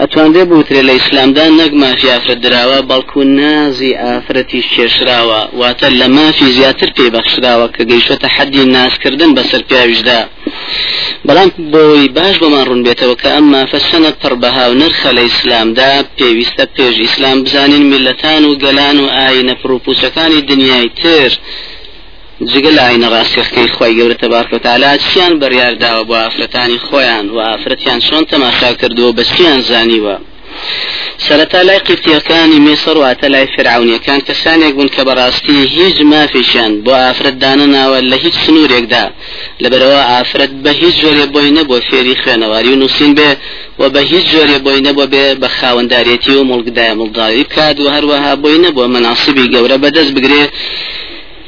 ئەتوانرێ بوترێ لە ئیسلامدا نەک مافی ئافرەت دراوە بەڵکو نازی ئافرەتیش کێشراوە واتە لە مافی زیاتر پێی بەخشراوە کە گەیشتە حەدی ناسکردن بەسەر پیاویشدا بەڵام بۆی باش بۆمان ڕوون بێتەوە کە ئەم مافە سەنە پڕبەها و نرخە لە ئیسلامدا پێویستە پێش ئیسلام بزانین میلەتان و گەلان و ئاینە پرۆپوسەکانی دنیای تر جگە لە ئاینە ڕاستەقەکەی خوای گەورە تبارک و تعالی چیان بڕیار داوە بۆ ئافرەتانی خۆیان وە ئافرەتیان چۆن تەماشا کردووە و بە چیان زانیوە سەرەتا لای قیبتیەکانی میسر واتە لای فیرعەونیەکان کەسانێک بوون کە بەڕاستی هیچ مافێکیان بۆ ئافرەت دانەناوە لە هیچ سنوورێکدا لەبەرەوە ئافرەت بە هیچ جۆرێ بۆی نەبووە فێری خوێنەواری و نووسین بێ و بە هیچ جۆرێ بۆی نەبووە بێ بە خاوەندارێتی و مڵکدای مڵداری بکات و هەروەها بۆی نەبووە مەناسبی گەورە بەدەست بگرێ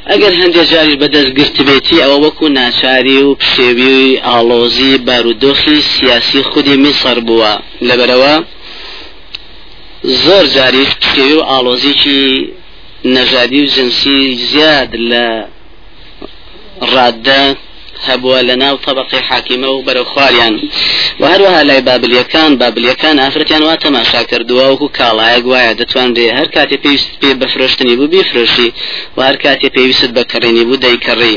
ئەگەر هەندێ جاریش بە دەست گرتبێتی ئەوە وەکوو ناچاری و پشێوی و ئاڵۆزی بار و دۆخی سیاسی خودی میسڕ بووە لەبەرئەوە زۆر جاریش پشێوی و ئاڵۆزیکی نەژادی و جنسی زیاد لە ڕاددە هەبووە لە ناو تەبەقەی حاکیمە و بەرەو خواریان و هەروەها لای بابلیەکان بابلیەکان ئافرەتیان وا تەماشا کردووە وەکو کاڵایەک وایە دەتوانرێ هەر کاتێ پێویست پێ بەفرۆشتنی بوو بیفرۆشی و هەر کاتێ پێویست بە کڕینی بوو دەیکڕی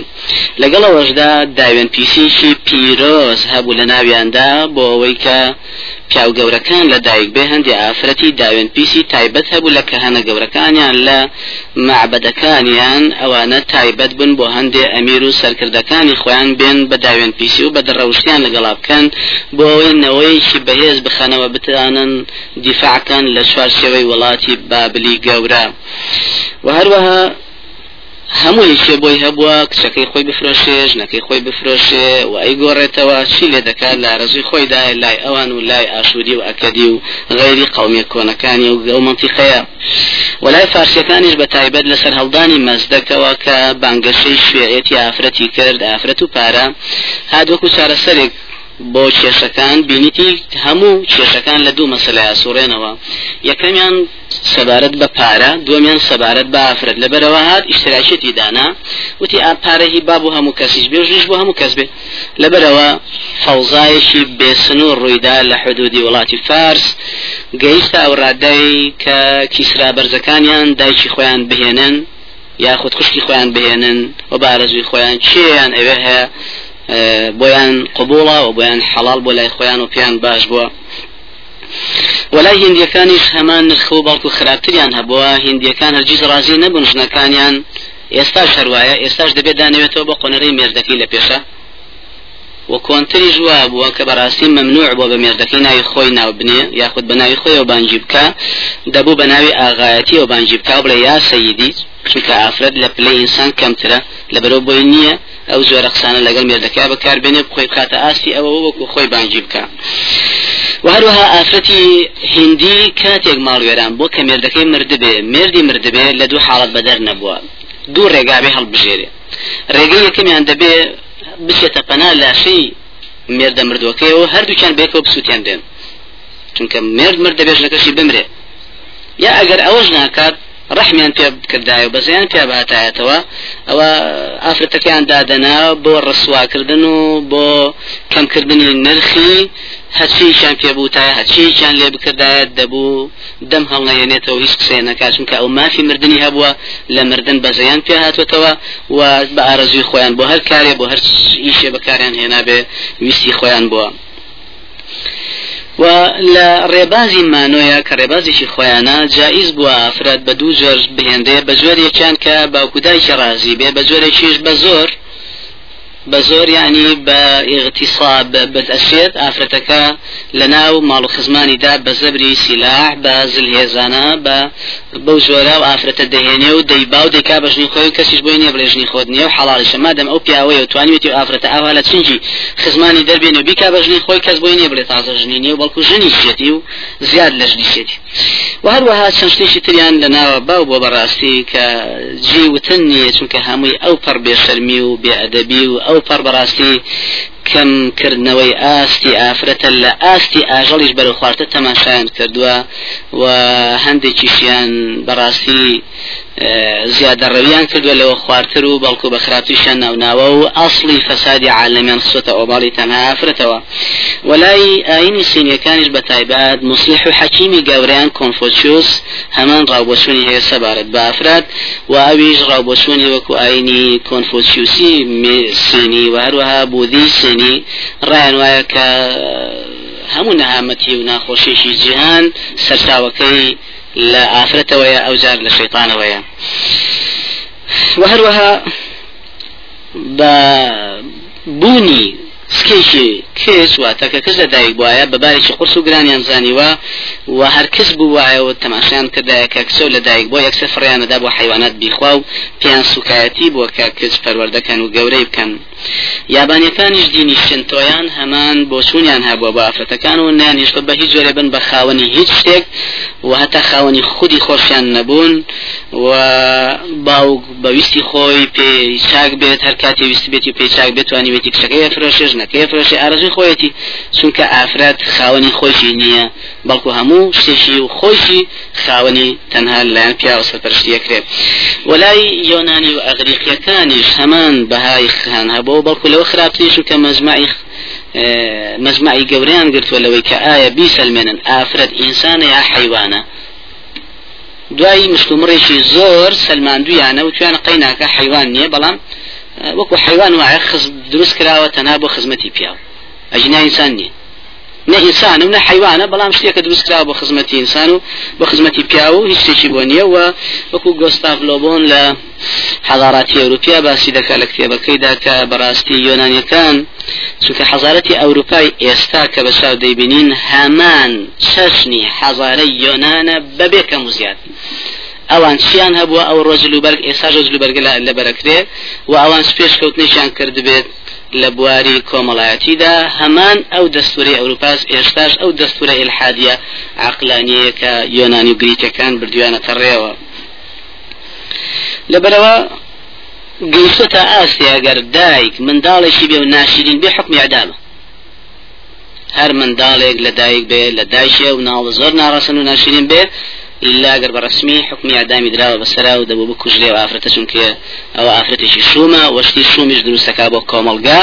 لەگەڵ ئەوەشدا داوێن پیسیکی پیرۆز هەبوو لە ناویاندا بۆ ئەوەی کە پیاو گەورەکان لە دایک بێ هەندێ ئافرەتی داوێن پیسی تایبەت هەبوو لە کەهەنە گەورەکانیان لە مەعبەدەکانیان ئەوانە تایبەت بن بۆ هەندێ ئەمیر و سەرکردەکانی خۆیان بێن بە داوێن پیسی و بەد ڕەوشتیان لەگەڵا بکەن بۆ ئەوەی نەوەیەکی بەهێز بخەنەوە بتانن دیفاعکەن لە چوارچێوەی وڵاتی بابلی گەورە و هەروەها هەموو هیچێ بۆی هەبووە کچەکەی خۆی بفرۆشێ، ژنەکەی خۆی بفرۆشێ و ئەیگۆڕێتەوە، چی لێ دەکات لە ئارەزووی خۆیدایە لای ئەوان و لای ئاشووری و ئەکەدی و غەیری قەومیە کۆنەکانی ئەو مەنتیقەیە و لای فارسیەکانیش بە تایبەت لە سەرهەڵدانی مەزدەکەوە کە بانگەشەی شیوعیەتی ئافرەتی کرد، ئافرەت و پارە هات وەکو چارەسەرێک بۆ کێشەکان، بینیتی هەموو کێشەکان لە دوو مەسەلەیا سوڕێنەوە، یەکەمیان. سەبارەت بە پارە، دووەمیان سەبارەت بە ئافرەت، لەبەرئەوە هات ئیشتراکیەتی دانا، وتی ئا پارە هی با بۆ هەموو کەسیش بێ و ژنیش بۆ هەموو کەس بێ. لەبەرئەوە فەوزایەکی بێ سنوور ڕوویدا لە حدوودی وڵاتی فارس، گەیشتە ئەو ڕادەی کە کیسرا بەرزەکانیان دایکی خۆیان بهێنن یاخود خوشکی خۆیان بهێنن و بە ئارەزووی خۆیان چییەیان ئەوێ هەیە بۆیان قبووڵە و بۆیان حەڵاڵ بووە لای خۆیان و پێیان باش بووە. وەلای هیندیەکانیش هەمان نرخ و بەڵکو خراپتریان هەبووە، هیندیەکان هەرگیز ڕازی نەبوون ژنەکانیان ئێستاش هەر وایە ئێستاش دەبێت دانەوێتەوە بۆ قۆنەرەی مێردەکەی لە پێشە و کۆنتریش وابووە کە بەڕاستی مەمنوع بۆ بە مێردەکەی ناوی خۆی ناو بنێ یاخود بە ناوی خۆیەوە بانگی بکە دەبوو بە ناوی ئاغایەتیەوە بانگی بکە بڵێ یا سەیدی چونکە ئافرەت لە پلەی ئینسان کەمترە لە بەرەو بۆی نییە ئەو جۆرە قسانە لەگەڵ مێردەکەیا بەکاربێنێ بخۆی بخاتە ئاستی ئەوە وەکو خۆی بانگی بکە و هەروەها ئافرەتی هندی کاتێک ماڵوێران بۆ کە مێردەکەی مردبێ مێردی مردبێ لە دوو حاڵەت بەدەر نەبووە دوو ڕێگابێ هەڵبژێرێ ڕێگەی یەکەمیان دەبێ بچێتە پەنا لاشەی مێردە مردوەکەیەوە هەردووچان بێکەوە بسووتێن بێن چونکە مێرد مرد دەبێژنەکەشی بمرێ یا ئەگەر ئەوەش ناکات ڕەحمیان پێ بکردایە و بەزەیان پیا بهاتایەتەوە ئەوە ئافرەتەکەیان دادەنا بۆ ڕسواکردن و بۆ کەمکردنی نرخی هەچیشان پێ بووتایە هەچیشان لێ بکردایە دەبوو دەم هەڵنەێنێتەوە هیچ قسێ نەکات چونکە ئەو مافی مردنی هەبووە لە مردن بەزەیان پێ هاتوێتەوە و بە ئارەزوی خۆیان بۆ هەر کارێ بۆ هەر ئیشێ بەکاریان هێنابێ ویستی خۆیان بووە. و لە ڕێبازی مانۆیە کە ڕێبازێکی خۆیانە، جائیز بووە ئافرەت بە دوو جۆر بهێنرێ، بە جۆرێکیان کە باوک و دایکی ڕازی بێ، بە جۆرێکیش بە زۆر، بە زۆر یانی بە ئیغتیساب، بردئەچێت ئافرەتەکە لە ناو ماڵ و خزمانی دا بە زەبری سیلاح، بە زلهێزانە، بە بەو جۆرە ئەو ئافرەتە دەهێنێ و دەیبا و دەیکا بە ژنی خۆی و کەسیش بۆی نییە بڵێ ژنی خۆت نییە و حەڵاڵیشە مادەم ئەو پیاوەیە و توانیوێتی ئەو ئافرەتە ئاوا لە چنگی خزمانی دەربێنێ و بیکا بە ژنی خۆی کەس بۆی نییە بڵێ تازە ژنی نییە و بەڵکو ژنیشیەتی و زیاد لە ژنیشیەتی و هەروەها چەند شتێکی تریان لە ناوە باو بۆ بەڕاستی کە جێی وتن نییە چونکە هەمووی ئەو پەڕ بێشەرمی و بێئەدەبی و ئەو پەڕ بەڕاستی کەم کردنەوەی ئاستی ئافرەتە لە ئاستی ئاژەڵیش بەرەو خوارتر تەماشایان کردوە و هەندێکیشیان بەڕاستی زیادەڕەویان کردوە لەوە خوارتر و بەڵکو بە خراپیشیان ناوناوە و ئەاصلی فەسادی عالەمیان خسۆتە ئۆباڵی تەنها ئافرەتەوە وەلای ئاینی سینیەکانیش بە تایبەت مسلح و حەکیمی گەوریان کۆنفۆچوس هەمان ڕاوبۆچوونی هەیە سەبارەت بە ئافرەت و ئەویش ڕاوبۆچوونی وەکو ئایینی کۆنفۆچیوسی سینی و هەروەها بوودی سینی ڕایان وایە کە هەموو نەهامەتی و ناخۆشیشی جیهان سەرچاوەکەی لە ئافرەتەوەیە ئەوجار لە شەیتانەوەیە و هەروەها بە بوونی سکێکی، کچ، واتە کە کچ لە دایک بوایە بە بارێکی قورس و گرانیان زانیوە و هەر کچ بووایە و تەماشایان بکردایە کە کچە و لە دایک بووە یەکسەر فڕێیان ئەدا بۆ حەیوانات بیخوا و پێیان سووکایەتی بووە کە کچ پەروەردە کەن و گەورەی بکەن. یابانیەکانیش دینی شینتۆیان هەمان بۆچوونیان هەبووە بۆ ئافرەتەکان و نەیانهێشتووە بە هیچ جۆرێ بن بە خاوەنی هیچ شتێک و هەتا خاوەنی خودی خۆشیان نەبوون و باوک بە ویستی خۆی پێ ی چاک بێت هەر کاتی ویستبێتی و پێی چاک بێت توانیوێتی کچەکەی ئەفرۆشێ ژنەکەی ئەفرۆشێ ئارەزووی خۆیەتی چونکە ئافرەت خاوەنی خۆیشی نییە بەڵکو هەموو شتێکی و خۆیشی خاوەنی تەنها لەلایەن پیاوە سەرپەرشتی ئەکرێت و لای یۆنانی و ئەغریقیەکانیش هەمان بەهای خان هەبوو بەڵکو لەوە خراپتری چونکە مەجمعی مەجمعی گەورەیان گرتووە لەوەی کە ئایا بیسەلمێنن ئافرەت ئینسانە یا حەیوانە دوای مشتومڕێکی زۆر سەلماندوویانە وتویانە قەیناکە حەیوان نییە بەڵام وەکو حەیوان وایە خز دروست کراوە تەنها بۆ خزمەتی پیاو ئەجنا ئینسان نییە نە ئینسان و نە حیوانە بەڵام شتێکە دروستکرا بۆ خزمەتی ئینسان و بۆ خزمەتی پیاو و هیچ شتێکی بۆ نییە و وەکو گۆستاف لۆبۆن لە حەزاراتی ئەوروپیا باسی دەکات لە کتێبەکەیدا کە بەڕاستی یۆنانیەکان چونکە حەزارەتی ئەوروپای ئێستا کە بە چاو دەیبینین هەمان چەشنی حەزارە یۆنانە بەبێ کەم و زیاد ئەوان چیان هەبووە ئەو ڕۆژ لوبەرگ ئێستا ژۆژ لوبەرگ لە بەرەکرێ و ئەوان پێش کەوتنیشیان کردبێت لە بواری کۆمەڵایەتیدا هەمان ئەو دەستوری ئەوروپاس ئێستاش ئەو دەستورە ئلحادە عقلانیەکە یۆنانی و گریکەکان بردویانەتە ڕێەوە لەبەرئەوە گەیشتە تا ئاستێ ئەگەر دایک منداڵێکی بێ و ناشیرین بێ حکمی ئەدامە هەر منداڵێک لە دایک بێ لە دایشێ و ناڵ زۆر ناڕەسن و ناشیرین بێ ئیلا گەر بە ڕسمی حکمی ئەدامی دراوە بەسەرا و دەبوو بکوژرێ و ئافرەتە چونکە ئەوە ئافرەتێکی سوومە و شتی سوومیش دروستەکە بۆ کۆمەڵگا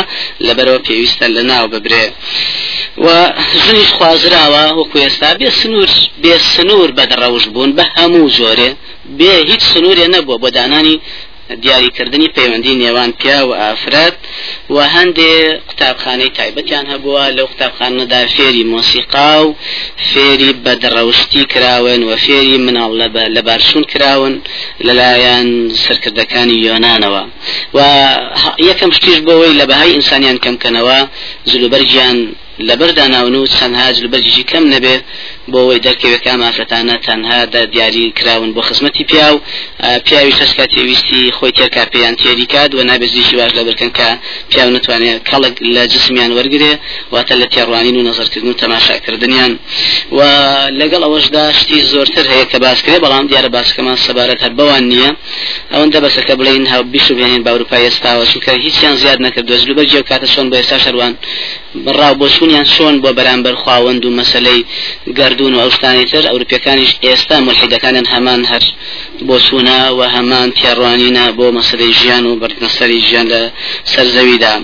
لەبەرەوە پێویستە لە ناو ببرێ و ژنیش خوازراوە وەکو ئێستا بێ سنوور بێ سنوور بەدڕەوش بوون بە هەموو جۆرێ بێ هیچ سنوورێ نەبووە بۆ دانانی دیاریکردنی پەیوەندی نێوان پیا و ئافرەت و هەندێ قوتابخانەی تایبەتیان هەبووە، لەو قوتابخانەدا فێری مۆسیقا و فێری بەدڕەوشتی کراون و فێری مناڵ لەبارچوون کراون لەلایەن سەرکردەکانی یۆنانەوە و یەکەم شتیش بۆ ئەوەی لە بەهای ئینسانیان کەم کەنەوە جلوبەرگیان لەبەر داناون و چەندها جلوبەرگیشی کەم نەبێ بۆ ئەوەی دەرکەوێ کە ئەم ئافرەتانە تەنها دە دیاری کراون بۆ خزمەتی پیاو پیاویش هەست کاتی ویستی خۆی تێکا پێیان تێری کات و نابێ زیشی واش لەبەر کەن کە پیاو نتوانێت کەڵک لە جسمیان وەرگێ واتە لە تێڕوانین و نەزەرکردن و تەماشاکردنیان و لەگەڵ ئەوەشدا شتی زۆرتر هەیە کە باسکرێ بەڵام دیارە باسکەمان سەبارەت هەر بەوان نییە ئەوەن دەبەسە کە بڵێن هاو بیشوبێنین باوروپای ئێستاوە چونکە هیچیان زیاد نەکردوە جلوبەرگی و کاتە چۆن بە ئێستا شەروان ڕاو بۆچوونیان چۆن بووە بەرامبەر خواوەند و مەسەلەی گەردوون و ئەو شتانەی تر، ئەوروپیەکانیش ئێستا مولحیدەکانیان هەمان هەر بۆچوونە و هەمان تێڕوانینە بۆ مەسەلەی ژیان و بردنەسەری ژیان لە سەر زەویدا.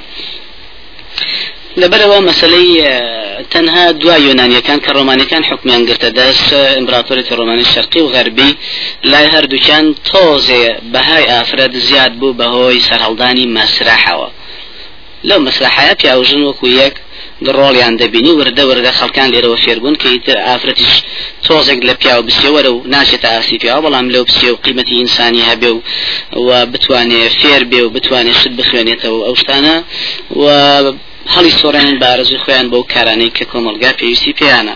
لەبەرئەوە مەسەلەی تەنها دوا یۆنانیەکان کە ڕۆمانیەکان حوکمیان گرتە دەست، ئیمبراتۆرێتی ڕۆمانی شەرقی و غەربی، لای هەردووکیان تۆزێ بەهای ئافرەت زیاد بوو بەهۆی سەرهەڵدانی مەسرەحەوە. لەو مەسرەحەیە پیاو و ژن وەکو یەک ڕۆڵیان دەبینی وردە وردە خەڵکان لێرەوە فێربوون کە ئیتر ئافرەتیش تۆزێک لە پیاو بچێوەرە و ناچێتە ئاستی پیاو بەڵام لەو بچێ و قیمەتی ئینسانی هەبێ و و بتوانێ فێر بێ و بتوانێ شت بخوێنێتەوە و ئەو شتانە و هەڵیسوڕێنن بە ئارەزووی خۆیان بەو کارانەی کە کۆمەڵگا پێویستی پێیانە.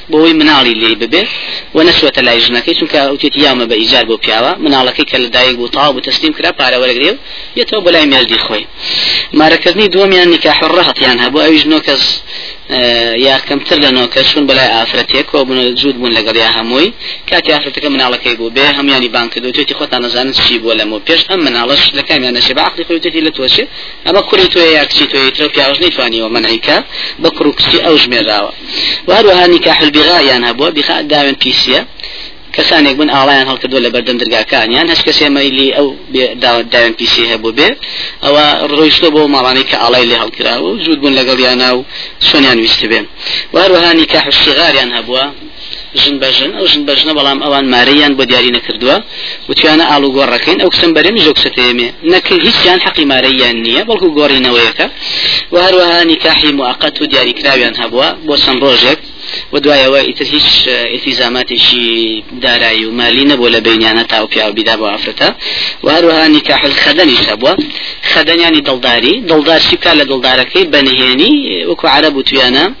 بۆوەی مناڵی لێی ببێ و نەچوەتە لای ژنەکەی چونکە ئەوتێتی یامە بە ئیجار بۆ پیاوە مناڵەکەی کە لە دایک بوو تاو بوو تەسلیم کرا پارە وەرەگرێ و یەتەوە بەلای مێردی خۆی مارەکردنی دووەمیان نیکاح ڕەهەتیان هەبوو ئەویش نۆ کەس یا کەمتر لە نۆکە چون بەلای ئافرەتێک کۆ بوون جوود بوون لەگەڵ یا هەمووی کاتی ئافرەتەکە مناڵەکەی بوو بێ هەمویانی بانکردوتێتی خۆتان نەزانن چی بووە لەمە پێش ئەم مناڵش لە کامیان نەشێ بە عقلی خۆتێتی لە تۆچێ ئەمە کوڕی تۆیە یا کچی تۆیە ئیترئەو پیاوەش نەیتوانیوە مەنعی کا بە کوڕ و کچی ئەو ژمێراوە و هەروەها نیکاح البغاء یان هەبووە بغاء داوێن پیسیە کەسانێک بن ئاڵایان هەڵکردووە لە بەردەم درگاکان یان هەچ کەسێ مەیلی ئەو داوێن پیسی هەبوو بێ ئەوە ڕۆیشتۆ بۆ ماڵانەی کە ئاڵای لێ هەڵکراوە و جوود بوون لەگەڵ یانا و شوێنیان ویست بێن و هەروەها نیکاح الصغار یان هەبووە ژن بە ژن ئەو ژن بە ژنە بەڵام ئەوان مارەیان بۆ دیاری نەکردووە وتویانە ئاڵو گۆڕەکەین ئەو کچم بەرێمی ژۆ کچەتێمێ نەکرد هیچیان حەقی مارەیان نییە بەڵکو گۆڕینەوەیەکە و هەروەها نیکاحی موقت و دیاریکراویان هەبووە بۆ چەند ڕۆژێک و دوایەوە ئیتر هیچ ئتیزاماتێکی دارایی و مالی نەبوو لە بینیانە تا و پیاو بیدا بۆ ئافرەتە و هەروەها نیکاح خەدەنیش هەبووە خەدەنیانی دڵداری دڵدار شیکار لە دڵدارەکەی بەنهێنی وەکو عرب و تویانە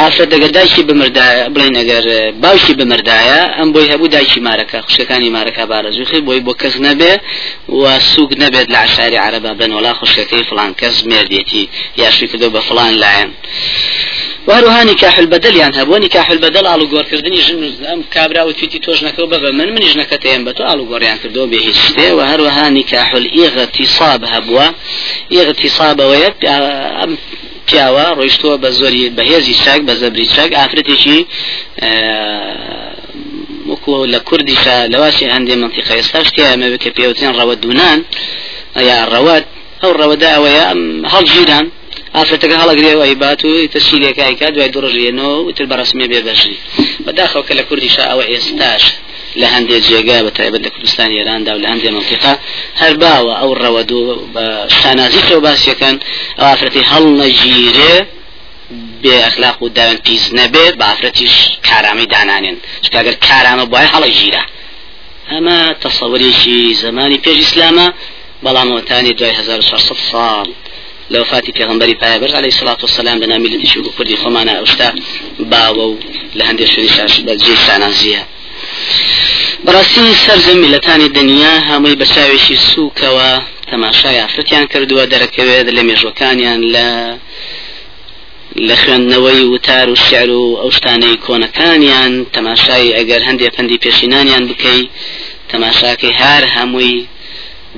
ئافرەت ئەگەر دایکی بمردایە بڵین ئەگەر باوکی بمردایە ئەم بۆی هەبوو دایکی مارەکە خوشکەکانی مارەکە بارەزوخی بۆی بۆ کەس نەبێ و سوک نەبێت لە عشاری عربە بن وڵا خوشکەکەی فلان کەس مێردێتی یاشوی کردو بە فلان لایەن. وهروها نکاح البدل یان هەبوو نکاح البدل ئالو گۆرکردنی ژن ئەم کابرا و تویتی تۆش نەکەو بە من منیش نەکەتەیەم بە تۆ ئالو گۆڕیان کردو بێ هیچ شتێ و هەروها نکاح الاغتصاب هەبووە اغتصابەوەیە ئەم پیاوە ڕۆیشتووە بە زۆری بە هێزی چاک بە زەبری چاک ئافرەتێکی وەکو لە کوردیشە لەواسی هەندێ منتیقە ئێستا شتیانە بکە پێوتێن ڕەوە دوونان یا ڕەوەت ئەو ڕەوەدا ئەوەیە هەڵگیران ئافرەتەکە هەڵگرێ و ئەیبات و تەسیلێکایکات دوای دڕژێنەوە وتر بە ڕسمێ بێ بەژی بەداخەوە کە لە کوردیشە ئەوە ئێستاش لە هەندێک جێگا بە تایبەت لە کوردستان ئێراندا و لە هەندێک منتیقا هەر باوە ئەو ڕەوە دوو بە شانازی تۆ باسیەکەن ئەو ئافرەتی هەڵ نەگیرێ بێ ئەخلاق و داوێن پیس نەبێ بە ئافرەتیش کارامەی دانانێن چکگەر کارامە بۆە هەڵە گیرە ئەمە تەسەوەرێکی زمانی پێش ئیسلامە بەڵام وەتانی دوای 1970 ساڵ لە وفاتی پێغمبەری پایەبەرز علیه الصلاة والسلام لەناو میللەتی شورد و کوردی خۆمانە ئەو شتە باوە و لە هەندێک شوێنی شاش بە جێی شانازیە بەڕاستی سەرجەم میلەتانی دنیا هەمووی بە چاوێکی سووکەوە تەماشای ئافرەتیان کردووە دەرەکەوێت لە مێژوەکانیان لە لە خوێندنەوەی وتار و شعر و ئەو شتانەی کۆنەکانیان تەماشای ئەگەر هەندێک پەندی پێشینانیان بکەی تەماشاکەی هەر هەمووی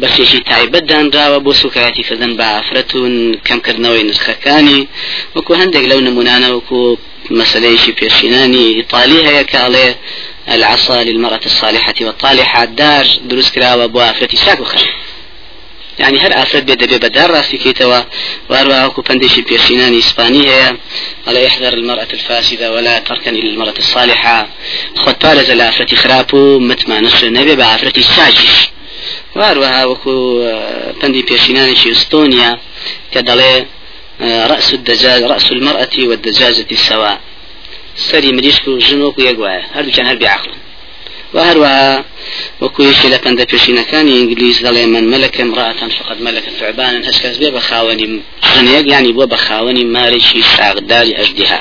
بەشێکی تایبەت دانراوە بۆ سوکایەتی کردن بە ئافرەت و کەم کردنەوەی نرخەکانی وەکو هەندێک لەو نمونانە وەکو مەسلەیەکی پێشینانی ئیتالی هەیە کە ئەڵێ العصا للمرأة الصالحة والطالحة دار دروست کراوە بۆ ئافرەتی چاک و خەش یعنی هەر ئافرەت بێ دەبێ بەدار ڕاستی کەیتەوە واروواکو پندێکی پێشینانی ئیسپانی هەیە ئەڵێ احذر المرأة الفاسدة ولا تركن إلى المرأة الصالحة خۆت پارێزە لە ئافرەتی خراپ و متمانەش نەبێ بە ئافرەتی چاکیش وهەروەها وەکو پەندی پێشینانێکی ئستۆنیا کە دەڵێ رأس الدجاج رأس المرأة والدجاجة سواء سەری مریشک و ژن وەکو یەک وایە هەردووچان هەر بێعقلن و هەروەها وەکو یەکی لە پەندە پێشینەکانی ئینگلیز دەڵێ من مەلەکە امرأتان فقط مەلەکە ثعبانا هەچکەس بێ بە خاوەنی ژنێک یانی بووە بە خاوەنی مارێکی ساغداری ئەژدیها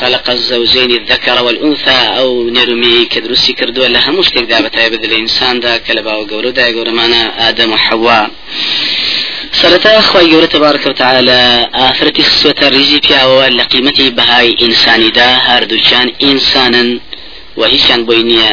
خلق الزوجین الذکر والانثی ئەو نێرومیەی کە دروستی کردووە لە هەموو شتێکدا بە تایبەت لە ئینساندا کە لە باوە گەورە و دایە گەورەمانە ئادەم و حەوا سەرەتا خی گەورە تەبارکە و تعاالە ئافرەتی خسوەتە ریزی پیاوەوە لە قیمەتی بەهای ئینسانیدا هەردووچان ئینسانن و هیچیان بۆی نییە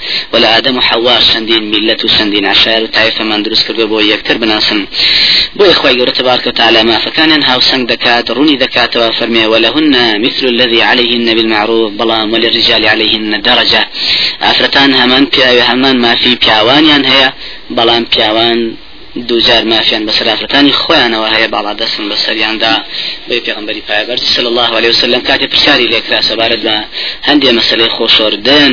و لە ئادەم و حەواش چەندین میللەت و چەندین عشایەر و تایفەمان دروست کردووە بۆ یەکتر بناسن بۆیە خوای گەورە تبارک و تعالی مافەکانیان هاوسەنگ دەکات ڕوونی دەکاتەوە فەرمێ ولهن مثل الذي عليهن بالمعروف بەڵام وللرجال عليهن درجة ئافرەتان هەمان پیاوی هەمان مافی پیاوانیان هەیە بەڵام پیاوان دووجار مافیان بەسەر ئافرەتانی خۆیانەوە هەیە باڵا دەستن بە سەریاندا بۆی پێغمبەری پایبەرز صلی الله علیه وسلم کاتێ پرسیاری لێکرا سەبارەت بە هەندێ مەسلەی خۆشۆردن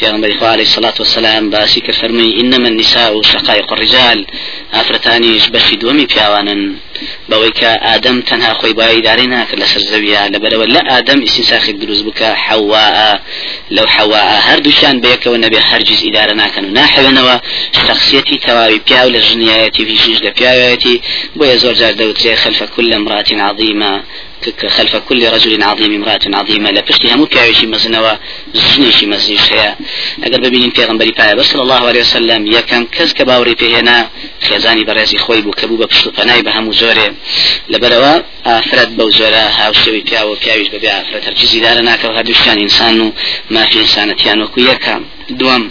پێغمبەری خوا علیه الصلاة والسلام باسی کرد فەرمووی انما النساء شقائق الرجال ئافرەتانیش بەشی دووەمی پیاوانن بەوەی کە ئادەم تەنها خۆی بایە ئیدارەی ناکرد لەسەر زەویا لەبەرئەوە لە ئادەم ئیستینساخێک دروست بکە حەوائا لەو حەوائا هەردووکیان بەیەکەوە نەبێ هەرگیز ئیدارە ناکەن و ناحەوێنەوە شەخسیەتی تەواوی پیاو لە ژنیایەتی و ژنیش لە پیاوایەتی بۆیە زۆرجار دەوترێ خلف کل امرات عظیمە تک خلف کل رجل عظیم امرأة عظیمە لە پشتی هەموو پیاوێکی مەزنەوە ژنێکی مەزنیش هەیە ئەگەر ببینین پێغەمبەری پایەبەرز صلی اللە علیە وسلم یەکەم کەس کە باوەڕی پێهێنا خێزانی بەڕێزی خۆی بوو کە بوو بە پشت و پەنای بە هەموو جۆرێ لەبەرەوە ئافرەت بەو جۆرە هاوشێوی پیاوە پیاویش بەبێ ئافرەت هەرگیزی دارە ناکەوە هەردووشیان ئینسان و مافی ئینسانەتیان وەکو یەکە دووەم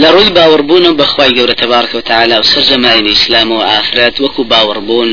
لە ڕووی باوەڕبوونە بەخوای گەورە تەبارکە و تعالی و سەرجەماینی ئیسلام و ئافرەت وەکو باوەڕبوون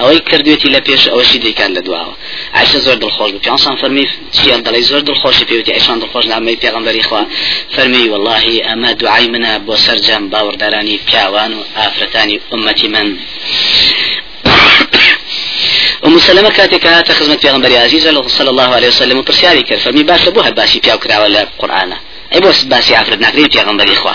ئەوەی کردوێتی لە پێش ئەوەشی دەیکات لە دواوە عائشە زۆر دڵخۆش بوو پیانسان فەرمی چیە دەڵی زۆر دڵخۆشی پێوتی ئەیشان دڵخۆش نامەی پێغەمبەری خوا فەرمی واللهی ئەمە دوعای منە بۆ سەرجەم باوەڕدارانی پیاوان و ئافرەتانی ئومەتی من ام سلمە کاتێک کە هاتە خزمەت پێغمبەری عزیز صلی الله عليه وسلم و پرسیاری کرد فەرمی باشە بۆ هەر باسی پیاو کراوە لە قورآانە ئەی بۆ باسی ئافرەت ناکرێت پێغمبەری خوا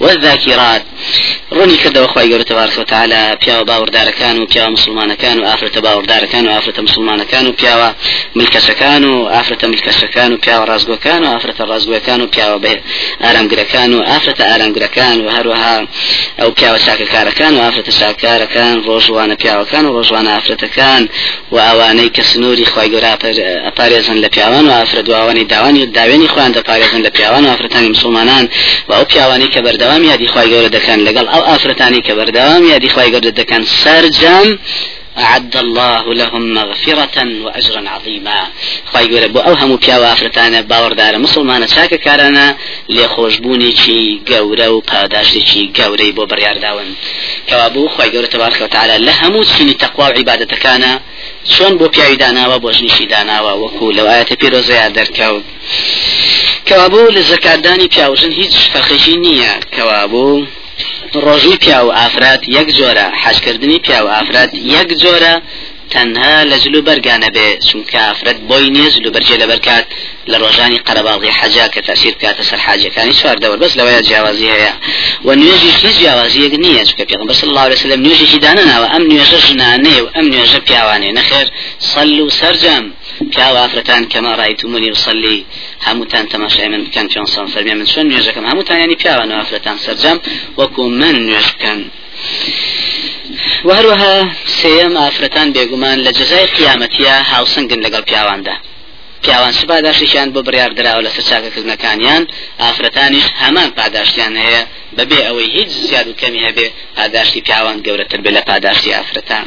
والذاکرات ڕوونی کردەوە خوای گەورە تبارک و تعالی پیاوە باوەڕدارەکان و پیاوە موسڵمانەکان و ئافرەتە باوەڕدارەکان و ئافرەتە موسڵمانەکان و پیاوە ملکەچەکان و ئافرەتە ملکەچەکان و پیاوە ڕازگۆکان و ئافرەتە ڕازگۆەکان و پیاوە بە ئارامگرەکان و ئافرەتە ئارامگرەکان و هەروەها ئەو پیاوە چاکەکارەکان و ئافرەتە چاکارەکان ڕۆژوانە پیاوەکان و ڕۆژوانە ئافرەتەکان وە ئەوانەی کە سنووری خوای گەورە ئەپارێزن لە پیاوان و ئافرەت وە ئەوانەی داوانی و داوێنی خۆیان دەپارێزن لە پیاوان و ئافرەتانی موسڵمانان وە ئەو پیاوانەی کە بەردەوام یادی خوای گەورە دەکەن لەگەڵ ئەو ئافرەتانەی کە بەردەوام یادی خوای گەوردە دەکەن سەرجەم أعد الله لهم مغفرة وأجرا عظيما خوای گەورە بۆ ئەو هەموو پیاوە ئافرەتانە باوەڕدارە مسلمانە چاکەکارانە لێخۆشبوونێکی گەورە و پاداشتێکی گەورەی بۆ بڕیارداون کەوابوو خوای گەورە تبارک و تعالی لە هەموو چینی تەقوا و عیبادەتەکانا چۆن بۆ پیاوی داناوە بۆ ژنیشی داناوە وەکو لەو ئایەتە پیرۆزەیە دەرکەوت کەوابوو لە زەکاتدانی پیاوژن هیچ فەرقێکی نییە کەوابوو ڕۆژووی پیاو ئافرەت یەک جۆرە حەجکردنی پیاو ئافرەت یەک جۆرە تەنها لە جل و بەرگا نەبێ چونکە ئافرەت بۆی نیە جل و بەرگێ لەبەر کات لە ڕۆژانی قەرەباڵغی حەجە کە تەئسیر بکاتە سەر حاجەکانی چوار دەوەر بەس لەوەیە جیاوازی هەیە و نوێژیش هیچ جیاوازیەک نییە چونکە پێغەمبەر صلی الله علیه وسلم نوێژێکی دانەناوە ئەم نوێژە ژنانەیە و ئەم نوێژە پیاوانەیە نەخێر صل و سەرجەم پیاو ئافرەتان کەما ڕایتمونی وصلی هەمووتان تەماشای من بکەن پێنسان فەرمی من چۆن نوێژەکەم هەمووتانیانی پیاوان و ئافرەتان سەرجەم وەکو من نوێژ بکەن وە هەروەها سێیەم ئافرەتان بێگومان لە جەزای قیامەتیا هاوسەنگن لەگەڵ پیاواندا پیاوان چ پاداشتێکیان بۆ بڕیار دراوە لەسەر چاکەکردنەکانیان ئافرەتانیش هەمان پاداشتیان هەیە بەبێ ئەوەی هیچ زیاد و کەمی هەبێ پاداشتی پیاوان گەورەتر بێ لە پاداشتی ئافرەتان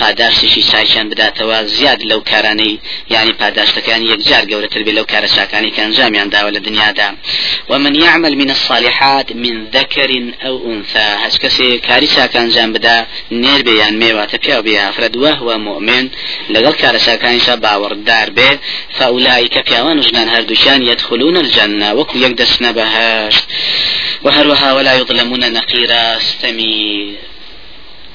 پاداشتێکی چاکیان بداتەوە زیاد لەو کارانەی یانی پاداشتەکەیان یەکجار گەورەتر بێت لەو کارە چاکانەی کە ئەنجامیان داوە لە دنیادا ومن یعمل من الصالحات من ذکر او انثی هەچ کەسێ کاری چاک ئەنجام بدا نێر بێ یان مێ واتە پیاو بێ یا ئافرەت وهو مؤمن لەگەڵ کارە چاکانیشا باوەڕدار بێ فاولئک پیاوان و ژنان هەردووکیان یدخلون الجنە وەکو یەک دەچنە بەهەشت وهەروەها ولا یظلمون نقیرا ستەمی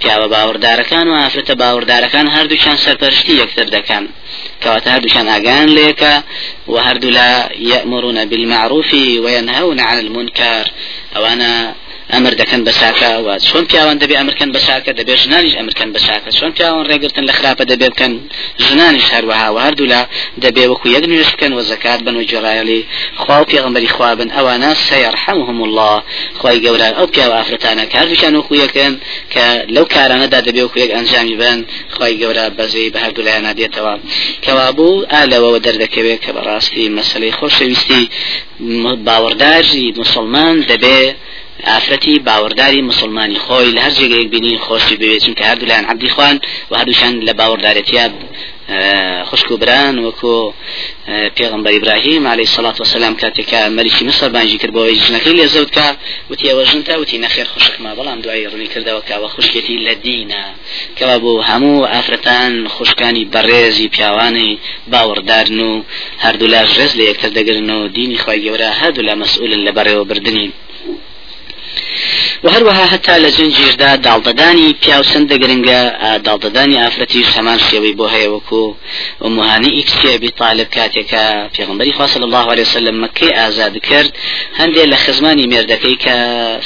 پیاوە باوەڕدارەکان و ئافرەتە باوەڕدارەکان هەردووکیان سەرپەرشتی یەکتر دەکەن کەواتە هەردووکیان ئاگان لێکە و هەردوو لا یەمرونە بالمعروفی وەنهون عن المنکر ئەوانە ئەمر دەکەن بە ساکە و چۆن پیاوان دەبێ ئەمرکەن بە ساکە دەبێ ژنانیش ئەمرکەن بە ساکە چۆن پیاوان ڕێگرتن لە خراپە دەبێ بکەن ژنانیش هەروەها، وە هەردوولا دەبێ وەکو یەک نوێژ بکەن و زەکات بەن و گوێڕایەڵی خوا و پێغەمبەری خوا بن، ئەوانە، سیرحمهم اللە، خوای گەورە ئەو پیاو ئافرەتانە کە هەردووکیان وەکو یەکن کە لەو کارانەدا دەبێ وەکو یەک ئەنجامی بەن، خوای گەورە بەزەیی بە هەردوو لایانا دێتەوە. کەوابوو ئا لەوەوە دەردەکەوێ کە بەڕاستی مەسەلەی خۆشەویستی باوەڕداری موسڵمان دەبێ، ئافرەتی باوەڕداری موسڵمانی خۆی لە هەر جێگەیەک بینی خۆشی بوێت چونکە هەردوولایان عەبدی خوان و هەردووکیان لە باوەڕدارێتیە خوشک و بران وەکو پێغمبەر ئیبراهیم عەلەیهی سەڵات وەسەلام کاتێکا مەلیکی میسر بانگی کرد بۆی ژنەکەی لێ زەوت کا وتی ئەوە ژنتە وتی نەخێر خوشکمە بەڵام دوایی ڕوونی کردەوە کە ئەوە خوشکێتی لە دینە کەوابوو هەموو ئافرەتان خوشکانی بەڕێزی پیاوانی باوەڕدارن و هەردوولاش ڕێز لە یەکتر دەگرن و دینی خوای گەورە هەردوولا مەسئولن لە بەڕێوەبردنی و هەروەها هەتا لە جەنجیشدا داڵدەدانی پیاو چەندە گرنگە داڵدەدانی ئافرەتیش هەمان شێوەی بۆ هەیە وەکو ومهانی ئیکسی ئەبی طالب کاتێکە پێغمبەری خوا صلی الله عليه وسلم مەکەی ئازاد کرد هەندێک لە خزمانی مێردەکەی کە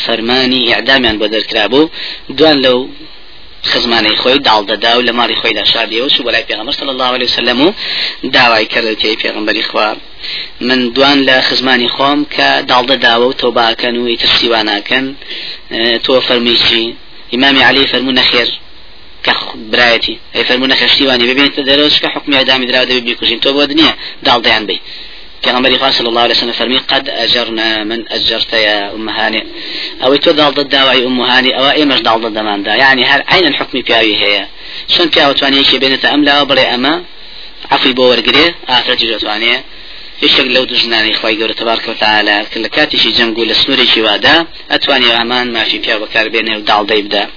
فەرمانی ئیعدامیان بۆ دەرکرابوو دوان لەو خزمانەی خۆی داڵدەدا و لە ماڵی خۆی داشاردیەوە چوو بەلای پێغەمبەر صلی اللە علیە وسلم و داوای کرد وتی ئەی پێغەمبەری خوا من دوان لە خزمانی خۆم کە داڵدە داوە و تۆباکەن و ئیتر سیواناکەن تۆ فەرمی چی ئیمامی علی فەرموو نەخێر کە برایەتی ئەی فەرموو نەخێشتیوانی ببێنتە دەرەوە چکە حکمی ئەدامی دراو دەبێ بیکوژین تۆ بۆ دنیا داڵدەیان بی پێغەمبەری خوا صلی الله علیه وسلم فەرمی قد اجرنا من اجرت یا ام هانی ئەوەی تۆ داڵدە داوای ام هانی ئەوە ئێمەش داڵدە دەماندا یعنی هەر عینەن حکمی پیاوی هەیە چۆن پیاوەتوانی یەکێ بێنێتە ئەم لاوە بڵێ ئەمە عفوی بۆ وەرگێ ئافرەتی دەتوانێ یشێک لەو دژنانی خی گەورە تەبارکەتەعالا کە لە کاتیشی جەنگ و لە سنوورێکی وادا ئەتوانێ ئەمان مافی پیا بەکاربێنێ و داڵدەی بدا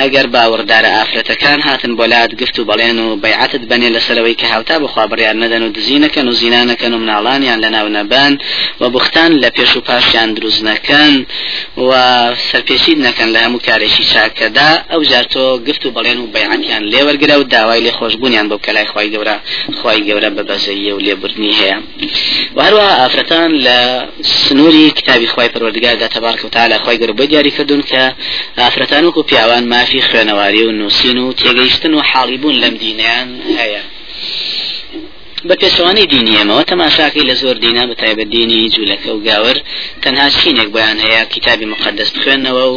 ئەگەر باوەڕدارە ئافرەتەکان هاتن بۆ لات گفت و بەڵێن و بەیعەتت بەنێ لەسەر ئەوەی کە هاوتا بە خوا بڕیار نەدەن و دزی نەکەن و زینا نەکەن و مناڵانیان لەناو نەبەن و بوختان لە پێش و پاشیان دروست نەکەن و سەرپێچیت نەکەن لە هەموو کارێکی چاکەدا ئەوجا تۆ گفت و بەڵێن و بەیعەتیان لێوەرگرە و داوای لێخۆشبوونیان بۆ بکە لای خوای گەورە خوای گەورە بە بەزەییە و لێبوردنی هەیە. و هەروەها ئافرەتان لە سنووری کتابی خوای پەروەردگاردا تەبارک و تعالی خوای گەورە بۆ دیاری کردوون کە ئافرەتان وەکو پیاوان مافی خوێنەواری و نووسین و تێگەیشتن و حاڵی بوون لەم دینیان هەیە بە پێچەوانەی دینی ئێمەوە تەماشاکەی لە زۆر دینا بە تایبەت دینی جوولەکە و گاور تەنها چینێک بۆیان هەیە کتابی مقدس بخوێندنەوە و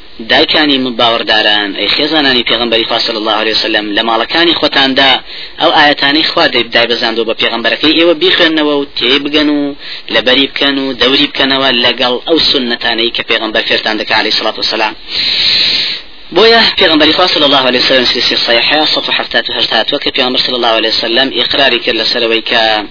دایکانی باوەڕداران، ئەی خێزانانی پێغەمبەری خوا صلی اللە علیە وسلم، لە ماڵەکانی خۆتاندا ئەو ئایەتانەی خوا دایبەزاندووە بە پێغەمبەرەکەی ئێوە بیخوێننەوە و تێیبگەن و لەبەری بکەن و دەوری بکەنەوە لەگەڵ ئەو سوننەتانەی کە پێغەمبەر فێرتان دەکا علیە الصلوة والسلام بۆیە پێغمبەری خوا صلی الله علیه وسلم سلسلە صحیحە 178 هاتووە کە پێغمبەر صلی الله علیه وسلم ئیقراری کرد لەسەرەوەی کە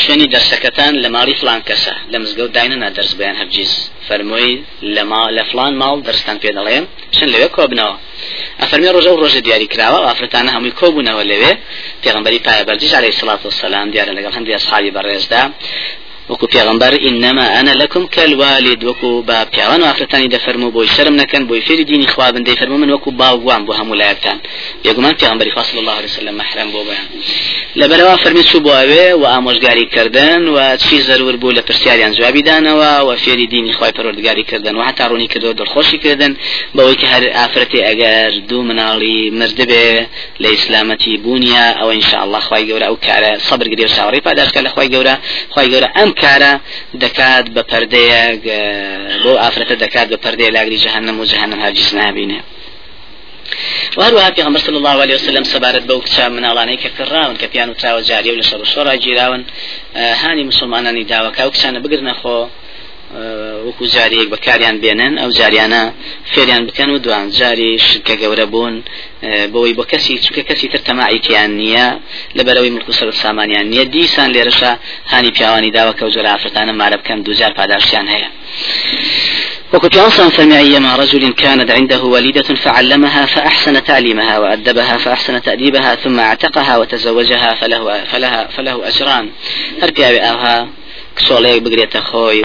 شوێنی دەرسەکەتان لە ماڵی فڵان کەسە، لە مزگەوت داینەنا دەرس بۆیان هەرگیز، فەرمووی لە ما لە فڵان ماڵ دەرستان پێ دەڵێم، بچن لەوێ کۆبنەوە. ئەفەرمێ ڕۆژ ئەو ڕۆژە دیاری کراوە ئەو ئافرەتانە هەمووی کۆبوونەوە لەوێ، پێغەمبەری پایەبەرزیش علیە الصلوة والسلام دیارە لەگەڵ هەندێ ئەسحابی بەڕێزدا، وەکو پێغەمبەر انما انا لکم کالوالد وەکو با پیاوان و ئافرەتانی دەفەرموو بۆی شەرم نەکەن بۆی فێری دینی خوا بن دەیفەرموو من وەکو باوک وام بۆ هەموو لایەکتان، بێگومان پێغەمبەری خوا صلی اللە علیە وسلم مەحرەم بۆ بۆیان. لەبەرئەوا فەرمی چوو بۆ ئەوێ و ئامۆژگاری کردن و چی زەرور بوو لە پرسیاریان جوابی دانەوە و فێری دینی خی پەرۆردگاری کردن و هەتا ڕوونی کردەوە دڵخۆشی کردن بەوەی کە هەر ئافرەتی ئەگەر دوو مناڵی مردبێ لە ئیسلامەتی بوونیە ئەوە انشاءله خی گەورە ئەو کارە سەبر گرێ و چاوەڕی پاداشکە لە خی گەورە خی گەورە ئەم کارە دەکات بە پەردەیەک بۆ ئافرەتە دەکات بە پەردەیە لاگری جەهنم و جەهنم هەرگیز نابینێ وە هەروەها پێغەمبەر صلی اللە علیە وسلم سەبارەت بەو کچە مناڵانەی کە کڕراون کە پێیان وتراوە جاریە و لە شەڕ و شۆڕا گیراون هانی موسڵمانانی داوە کە ئەو کچانە بگرنە خۆ وەکو جاریەک بەکاریان بێنن ئەو جاریانە فێریان بکەن و دوان جاری شکە گەورە بوون بۆی بۆ کەسی چونکە کەسی تر تەماعیتیان نییە لە بەرەوەی ملک و سەر سامانیان نییە دیسان لێرەشە هانی پیاوانی داوە کە و جۆرە ئافرەتانە مارە بکەن دوجار پاداشتیان هەیە وكنت أصلا فمعي مع رجل كانت عنده والدة فعلمها فأحسن تعليمها وأدبها فأحسن تأديبها ثم اعتقها وتزوجها فله, فلها فله أجران هربي أوها كسوليك بقريتا خوي